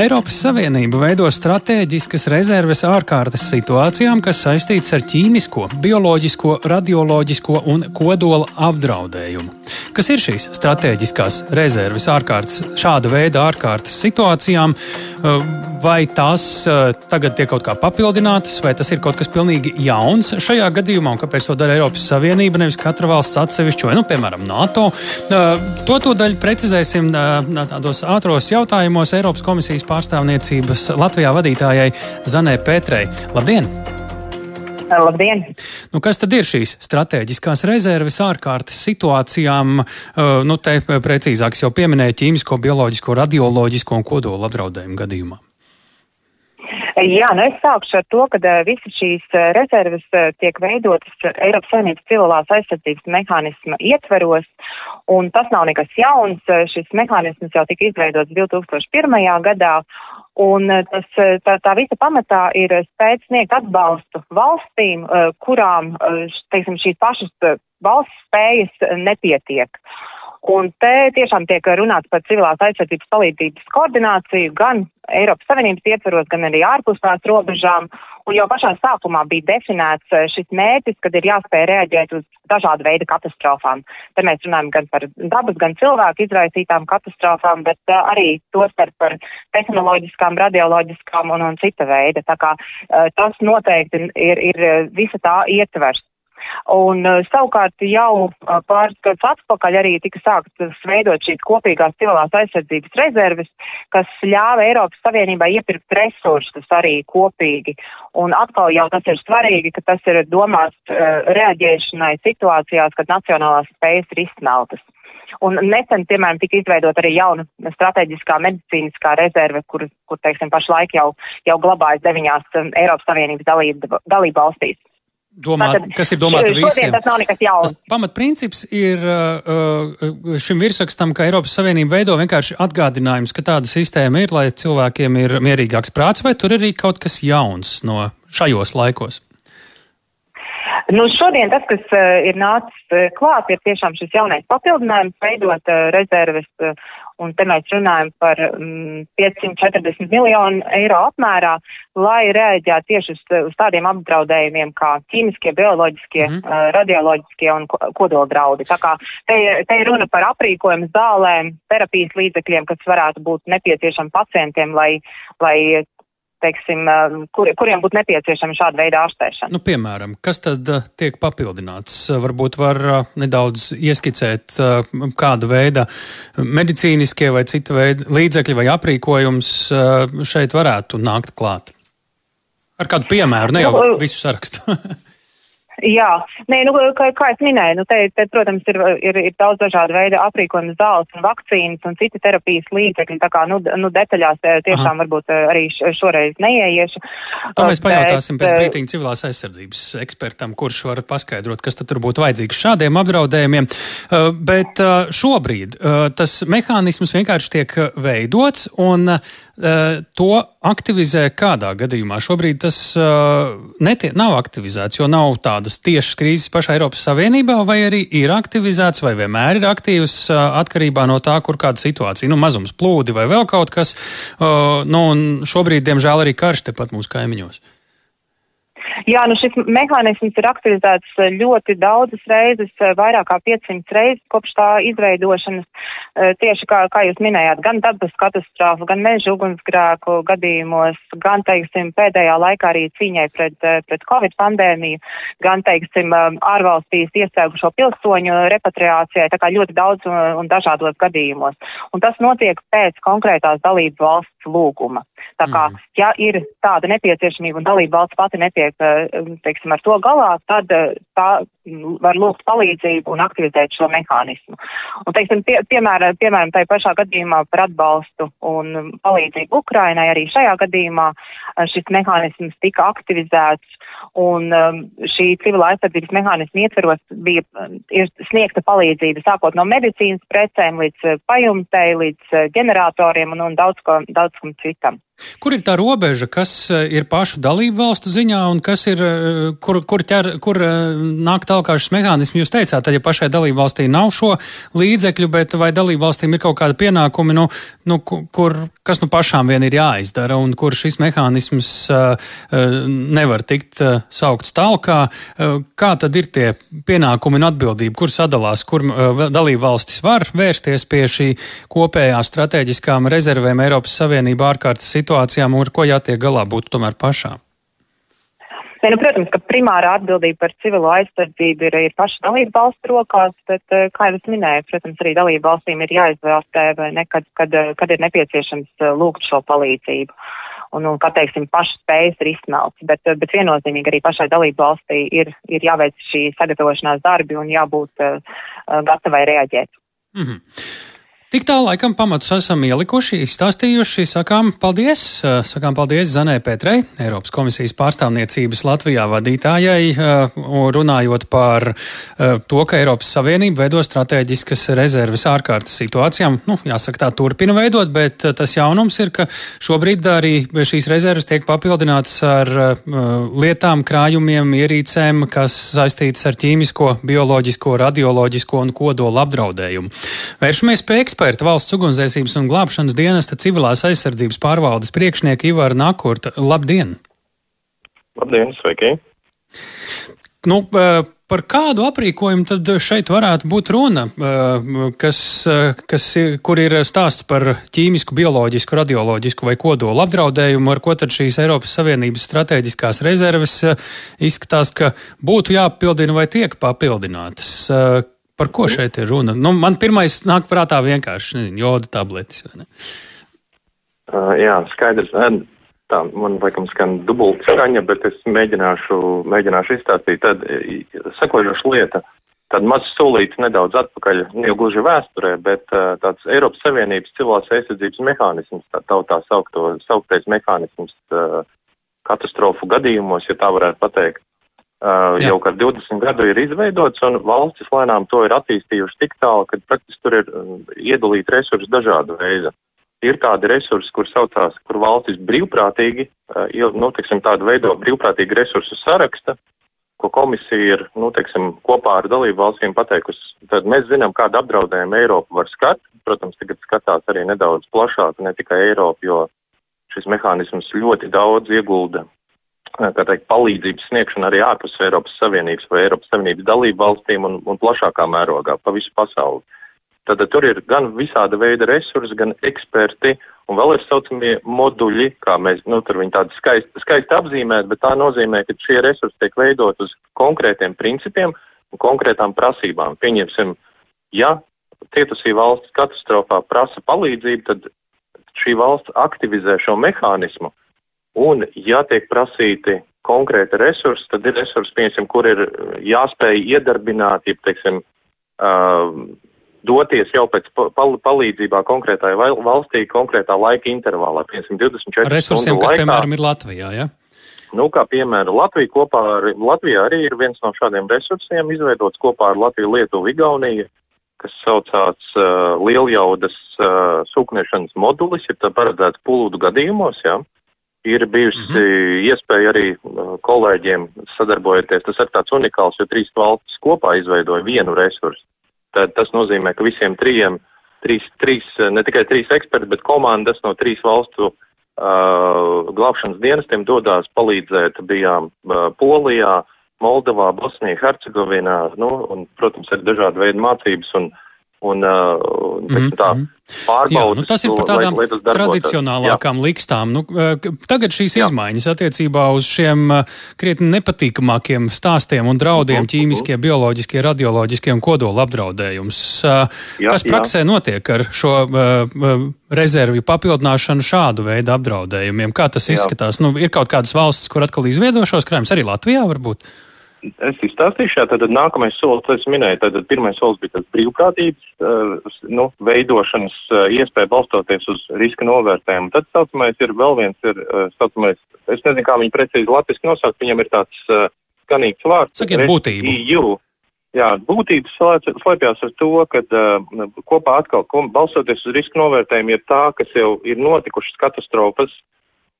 Eiropas Savienība veido stratēģiskas rezerves ārkārtas situācijām, kas saistītas ar ķīmisko, bioloģisko, radioloģisko un kodola apdraudējumu. Kas ir šīs stratēģiskās rezerves ārkārtas, šāda veida ārkārtas situācijām, vai tās tagad tiek kaut kā papildinātas, vai tas ir kaut kas pilnīgi jauns šajā gadījumā, un kāpēc to dara Eiropas Savienība, nevis katra valsts atsevišķi, vai, nu, piemēram, NATO. To to daļu precizēsim tādos ātros jautājumos Eiropas komisijas pārstāvniecības Latvijā vadītājai Zanē Pētrei. Labdien! Labdien! Nu, kas tad ir šīs strateģiskās rezerves ārkārtas situācijām? Nu, te precīzāk jau pieminēja ķīmisko, bioloģisko, radioloģisko un kodola apdraudējumu gadījumā. Jā, nu es sākšu ar to, ka visas šīs rezerves tiek veidotas Eiropas Savienības civilās aizsardzības mehānisma ietveros, un tas nav nekas jauns. Šis mehānisms jau tika izveidots 2001. gadā, un tas, tā, tā visa pamatā ir spēt sniegt atbalstu valstīm, kurām, teiksim, šīs pašas valsts spējas nepietiek. Un te tiešām tiek runāts par civilās aizsardzības palīdzības koordināciju gan Eiropas Savienības ietveros, gan arī ārpus tās robežām. Un jau pašā sākumā bija definēts eh, šis mērķis, kad ir jāspēj reaģēt uz dažādu veidu katastrofām. Te mēs runājam gan par dabas, gan cilvēku izraisītām katastrofām, bet uh, arī tostarp par tehnoloģiskām, radioloģiskām un, un cita veida. Tā kā uh, tas noteikti ir, ir visa tā ietvers. Un uh, savukārt jau uh, pāris gadus atpakaļ arī tika sāktas veidot šīs kopīgās civilās aizsardzības rezerves, kas ļāva Eiropas Savienībai iepirkt resursus arī kopīgi. Un atkal jau tas ir svarīgi, ka tas ir domāts uh, reaģēšanai situācijās, kad nacionālās spējas ir izsmeltas. Un nesen, piemēram, tika izveidota arī jauna strateģiskā medicīniskā rezerve, kur, kur teiksim, pašlaik jau, jau glabājas deviņās Eiropas Savienības dalība valstīs domāt, Tātad, kas ir domāta visiem. Tas nav nekas jauns. Tas pamatprincips ir uh, uh, šim virsrakstam, ka Eiropas Savienība veido vienkārši atgādinājums, ka tāda sistēma ir, lai cilvēkiem ir mierīgāks prāts, vai tur ir arī kaut kas jauns no šajos laikos? Nu, šodien tas, kas uh, ir nācis uh, klāt, ir tiešām šis jaunais papildinājums, veidot uh, rezerves uh, un te mēs runājam par mm, 540 miljonu eiro apmērā, lai reaģētu tieši uz, uz tādiem apdraudējumiem kā ķīmiskie, bioloģiskie, mm. uh, radioloģiskie un kodola draudi. Tā kā te, te ir runa par aprīkojumu zālēm, terapijas līdzekļiem, kas varētu būt nepieciešami pacientiem, lai, lai teiksim, kur, kuriem būtu nepieciešama šāda veida ārstēšana. Nu, piemēram, kas tad uh, tiek papildināts? Varbūt var nedaudz ieskicēt, kāda veida medicīniskie vai cita veida līdzekļi vai aprīkojums šeit varētu nākt klāt. Ar kādu piemēru, ne jau nu, visu sarakstu. Jā, Nē, nu, kā, kā es minēju, nu, te, te, protams, ir, ir, ir daudz dažādu veidu aprīkojuma zāles un vakcīnas un citi terapijas līdzekļi. Tā kā, nu, nu detaļās tiešām Aha. varbūt arī šoreiz neieiešu. To mēs pajautāsim bet, pēc brītiņa civilās aizsardzības ekspertam, kurš var paskaidrot, kas tad tur būtu vajadzīgs šādiem apdraudējumiem. Bet šobrīd tas mehānisms vienkārši tiek veidots un to aktivizē kādā gadījumā. Šobrīd tas netie, nav aktivizēts, jo nav tādas tiešas krīzes pašā Eiropas Savienībā, vai arī ir aktivizēts, vai vienmēr ir aktīvs atkarībā no tā, kur kāda situācija, nu, mazums plūdi vai vēl kaut kas. Nu, un šobrīd, diemžēl, arī karš tepat mūsu kaimiņos. Jā, nu šis mehānisms ir aktivizēts eh, ļoti daudzas reizes, eh, vairāk kā 500 reizes kopš tā izveidošanas. Eh, tieši kā, kā jūs minējāt, gan dabas katastrofu, gan meža ugunsgrēku gadījumos, gan, teiksim, pēdējā laikā arī cīņai pret, pret Covid pandēmiju, gan, teiksim, ārvalstīs iestrēgušo pilsoņu repatriācijai, tā kā ļoti daudz un, un dažādos gadījumos. Un tas notiek pēc konkrētās dalību valsts lūguma. Tā kā, mm. ja ir tāda nepieciešamība un dalība valsts pati netiek, eh, teiksim, ar to galā, tad eh, tā var lūgt palīdzību un aktivizēt šo mehānismu. Un, teiksim, pie, piemēram, piemēram, tai pašā gadījumā par atbalstu un palīdzību Ukrainai arī šajā gadījumā eh, šis mehānisms tika aktivizēts un šī civilā aizsardzības mehānisma ietveros bija ir sniegta palīdzība sākot no medicīnas precēm līdz pajumtei, līdz ģeneratoriem un, un daudz, ko, daudz kam citam. Kur ir tā robeža, kas eh, ir pašu dalību valstu ziņā un kas ir, eh, kur, kur, ķer, kur eh, nāk tālāk šis mehānisms? Jūs teicāt, ka ja pašai dalību valstī nav šo līdzekļu, bet vai dalību valstīm ir kaut kāda pienākumi, nu, nu, kur, kas nu pašām vien ir jāizdara un kur šis mehānisms uh, nevar tikt uh, saukts tālāk? Uh, kā tad ir tie pienākumi un atbildība, kur sadalās, kur uh, dalību valstis var vērsties pie šī kopējā strateģiskām rezervēm Eiropas Savienībā ārkārtas situācijā? situācijām un ar ko jātiek galā būtu tomēr pašām? Ne, nu, protams, ka primārā atbildība par civilo aizsardzību ir, ir paša dalību valstu rokās, bet, eh, kā jau es minēju, protams, arī dalību valstīm ir jāizvērstē, vai ne, kad, kad, kad ir nepieciešams eh, lūgt šo palīdzību. Un, un kā teiksim, pašas spējas ir izsmelts, bet, eh, bet viennozīmīgi arī pašai dalību valstī ir, ir jāveic šī sagatavošanās darbi un jābūt uh, gatavai reaģēt. Mm -hmm. Tik tā laikam pamatus esam ielikuši, izstāstījuši. Sakām paldies, sakām paldies Zanē Petrei, Eiropas komisijas pārstāvniecības Latvijā vadītājai, runājot par to, ka Eiropas Savienība veido strateģiskas rezerves ārkārtas situācijām. Nu, jāsaka, tā turpina veidot, bet tas jaunums ir, ka šobrīd arī šīs rezerves tiek papildināts ar lietām, krājumiem, ierīcēm, kas saistītas ar ķīmisko, bioloģisko, radioloģisko un kodola apdraudējumu. Vēršamies pie ekspertiem eksperta valsts ugunsdzēsības un glābšanas dienesta civilās aizsardzības pārvaldes priekšnieka Ivara Nakurta. Labdien! Labdien, sveiki! Nu, par kādu aprīkojumu tad šeit varētu būt runa, kas, kas, kur ir stāsts par ķīmisku, bioloģisku, radioloģisku vai kodolu apdraudējumu, ar ko tad šīs Eiropas Savienības strateģiskās rezerves izskatās, ka būtu jāpildina vai tiek papildinātas? Par ko šeit ir runa? Nu, man pirmais nāk prātā vienkārši joda tabletes. Uh, jā, skaidrs. Tā, man laikam skan dubult skaņa, bet es mēģināšu, mēģināšu izstāstīt. Tad sekojoša lieta. Tad maz solīts nedaudz atpakaļ, ne gluži vēsturē, bet uh, tāds Eiropas Savienības civilās aizsardzības mehānisms, tā tautā saukto, sauktais mehānisms uh, katastrofu gadījumos, ja tā varētu pateikt, Uh, jau kā 20 gadu ir izveidots, un valstis lēnām to ir attīstījuši tik tālu, ka praktiski tur ir uh, iedalīti resursi dažāda veida. Ir tādi resursi, kur saucās, kur valstis brīvprātīgi, uh, nu, teiksim, tādu veido brīvprātīgi resursu saraksta, ko komisija ir, nu, teiksim, kopā ar dalību valstīm pateikusi. Tad mēs zinām, kādu apdraudējumu Eiropa var skart. Protams, tagad skatās arī nedaudz plašāk, ne tikai Eiropa, jo šis mehānisms ļoti daudz iegulda teikt, palīdzības sniegšana arī ārpus Eiropas Savienības vai Eiropas Savienības dalību valstīm un, un plašākā mērogā pa visu pasauli. Tad tur ir gan visāda veida resursi, gan eksperti, un vēl ir saucamie moduļi, kā mēs, nu, tur viņi tādi skaisti, skaisti apzīmēt, bet tā nozīmē, ka šie resursi tiek veidot uz konkrētiem principiem un konkrētām prasībām. Pieņemsim, ja cietusī valsts katastrofā prasa palīdzību, tad šī valsts aktivizē šo mehānismu, Un, ja tiek prasīti konkrēti resursi, tad ir resursi, piemēram, kur ir jāspēj iedarbināt, ja, teiksim, uh, doties jau pēc pal palīdzībā konkrētai valstī, konkrētā laika intervālā, piemēram, 24 Resursiem, kas, laikā. piemēram, ir Latvijā, ja? Nu, kā piemēram, Latvija kopā ar, Latvijā arī ir viens no šādiem resursiem izveidots kopā ar Latviju, Lietuvu, Igauniju, kas saucās uh, lieljaudas uh, sūknešanas modulis, ir paredzēts pulūdu gadījumos, jā. Ja? Ir bijusi mm -hmm. iespēja arī uh, kolēģiem sadarbojoties. Tas ir tāds unikāls, jo trīs valstis kopā izveidoja vienu resursu. Tad tas nozīmē, ka visiem trijiem, trīs, trīs, ne tikai trīs eksperti, bet komandas no trīs valstu uh, glābšanas dienestiem dodās palīdzēt. Bijām uh, Polijā, Moldovā, Bosnijā, Hercegovinā, nu, un, protams, ir dažādi veidi mācības un, un, uh, un tā. Mm -hmm pārbaudas. Jā, nu tas ir par tādām lai, lai tradicionālākām jā. likstām. Nu, tagad šīs jā. izmaiņas attiecībā uz šiem krietni nepatīkamākiem stāstiem un draudiem, uh -huh. ķīmiskie, bioloģiskie, radioloģiskie un kodola apdraudējums. Jā, Kas praksē jā. notiek ar šo uh, rezervju papildināšanu šādu veidu apdraudējumiem? Kā tas jā. izskatās? Nu, ir kaut kādas valstis, kur atkal izviedo šos krājumus, arī Latvijā varbūt? Es izstāstīšu, tad nākamais solis, es minēju, tad pirmais solis bija tas brīvprātības, uh, nu, veidošanas uh, iespēja balstoties uz riska novērtējumu. Tad saucamais ir vēl viens, ir uh, saucamais, es nezinu, kā viņi precīzi latviski nosaukt, viņam ir tāds uh, skanīgs vārds. Sakiet būtību. EU. Jā, būtības slēpjas ar to, ka uh, kopā atkal, balstoties uz riska novērtējumu, ir tā, kas jau ir notikušas katastrofas,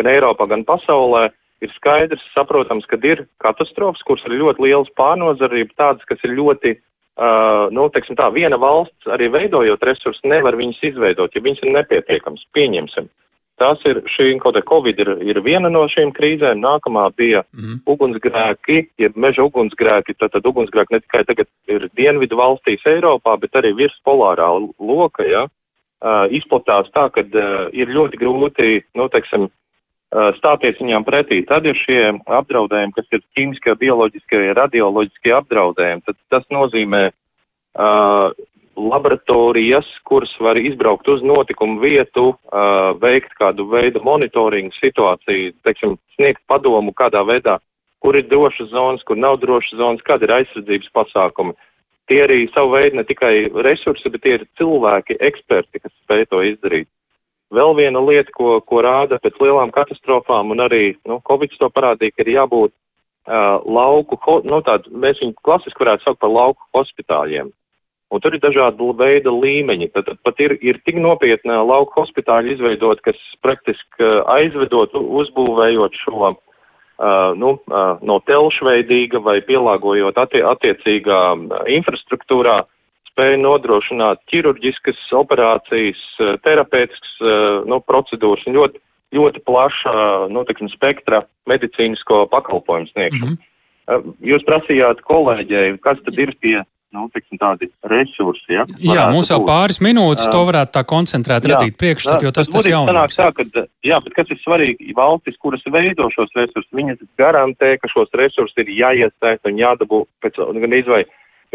gan Eiropā, gan pasaulē, ir skaidrs, saprotams, ka ir katastrofas, kuras ir ļoti lielas pārnozarība, tādas, kas ir ļoti, uh, nu, teiksim tā, viena valsts arī veidojot resursus nevar viņus izveidot, ja viņas ir nepietiekams, pieņemsim. Tas ir šī kaut kā Covid ir, ir viena no šīm krīzēm, nākamā bija mm. ugunsgrēki, ja meža ugunsgrēki, tad, tad ugunsgrēki ne tikai tagad ir dienvidu valstīs Eiropā, bet arī virs polārā loka, ja, uh, izplatās tā, ka uh, ir ļoti grūti, nu, teiksim, stāties viņām pretī. Tad ir šie apdraudējumi, kas ir ķīmiskie, bioloģiskie, radioloģiskie apdraudējumi. Tad tas nozīmē uh, laboratorijas, kuras var izbraukt uz notikumu vietu, uh, veikt kādu veidu monitoringu situāciju, teiksim, sniegt padomu kādā veidā, kur ir drošas zonas, kur nav drošas zonas, kāda ir aizsardzības pasākumi. Tie arī savu veidu ne tikai resursi, bet tie ir cilvēki, eksperti, kas spēj to izdarīt. Vēl viena lieta, ko, ko rāda pēc lielām katastrofām, un arī nu, Covid to parādīja, ka ir jābūt uh, lauku, nu tādu, mēs viņu klasiski varētu saukt par lauku hospitāļiem. Un tur ir dažādi veida līmeņi. Tad, pat ir, ir tik nopietna lauka hospitāļa izveidot, kas praktiski aizvedot, uzbūvējot šo uh, nu, uh, no telšveidīga vai pielāgojot attie, attiecīgā infrastruktūrā, spēja nodrošināt ķirurģiskas operācijas, terapeitiskas nu, procedūras un ļoti, ļoti plaša nu, tiksim, spektra medicīnisko pakalpojumu sniegšanu. Mm -hmm. Jūs prasījāt kolēģei, kas tad ir tie nu, tiksim, tādi resursi. Ja, jā, mums vēl pāris minūtes, to varētu tā koncentrēt, jā, radīt priekšstatu, jo tas tas jaunāks. Tā, ka, jā, bet kas ir svarīgi, valstis, kuras veido šos resursus, viņas garantē, ka šos resursus ir jāiesaist un jādabū pēc, gan izvai,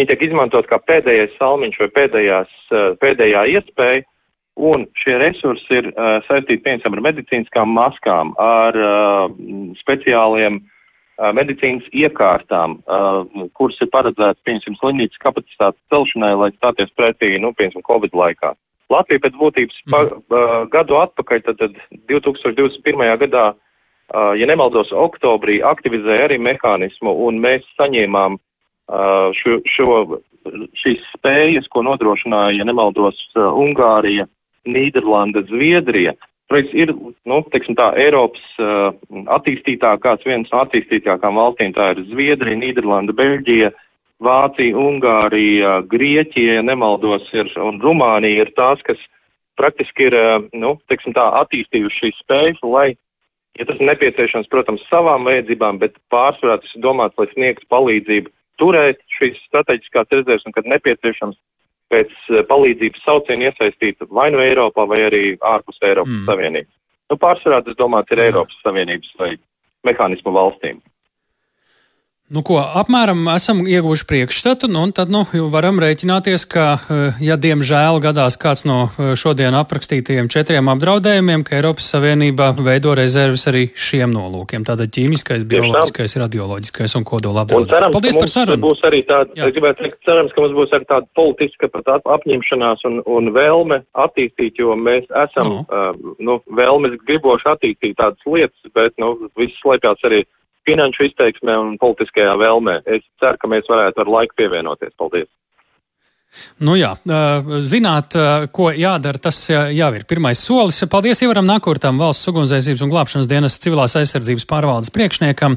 viņi tiek izmantot kā pēdējais salmiņš vai pēdējās, pēdējā iespēja, un šie resursi ir uh, saistīti, piemēram, ar medicīniskām maskām, ar uh, speciāliem uh, medicīnas iekārtām, kuras ir paredzētas, pieņemsim, slimnīcas kapacitātes celšanai, lai stāties pretī, nu, piemēram, Covid laikā. Latvija pēc būtības pa, gadu atpakaļ, tad, tad 2021. gadā, ja nemaldos, oktobrī aktivizēja arī mehānismu, un mēs saņēmām šo, šo, šīs spējas, ko nodrošināja, ja nemaldos, Ungārija, Nīderlanda, Zviedrija, Projekts ir, nu, teiksim tā, Eiropas uh, attīstītākās, viens no attīstītākām valstīm, tā ir Zviedrija, Nīderlanda, Beļģija, Vācija, Ungārija, Grieķija, ja nemaldos, ir, un Rumānija ir tās, kas praktiski ir, uh, nu, teiksim tā, attīstījuši šīs spējas, lai, ja tas ir nepieciešams, protams, savām vajadzībām, bet pārsvarā tas ir domāts, lai sniegtu palīdzību turēt šīs strateģiskās rezerves un, kad nepieciešams, pēc eh, palīdzības saucienu iesaistīt vai nu Eiropā, vai arī ārpus Eiropas mm. Savienības. Nu, pārsvarā tas, domāts, ir Eiropas Savienības vai mehānismu valstīm. Nu, ko apmēram esam ieguvuši priekšstatu, nu, un tad nu, varam rēķināties, ka, eh, ja diemžēl gadās kāds no eh, šodien aprakstītajiem četriem apdraudējumiem, ka Eiropas Savienība veido rezerves arī šiem nolūkiem. Tātad ķīmiskais, bioloģiskais, radioloģiskais un kodola apdraudējums. Paldies par sarunu. Būs arī tāda, Jā. es gribētu teikt, cerams, ka mums būs arī tāda politiska pat apņemšanās un, un vēlme attīstīt, jo mēs esam, no. uh, nu, vēlmes griboši attīstīt tādas lietas, bet, nu, viss slēpjas arī finanšu izteiksmē un politiskajā vēlmē. Es ceru, ka mēs varētu ar laiku pievienoties. Paldies! Nu jā, zināt, ko jādara, tas jau ir pirmais solis. Paldies Ivaram Nakurtam, valsts ugunsdzēsības un glābšanas dienas civilās aizsardzības pārvaldes priekšniekam.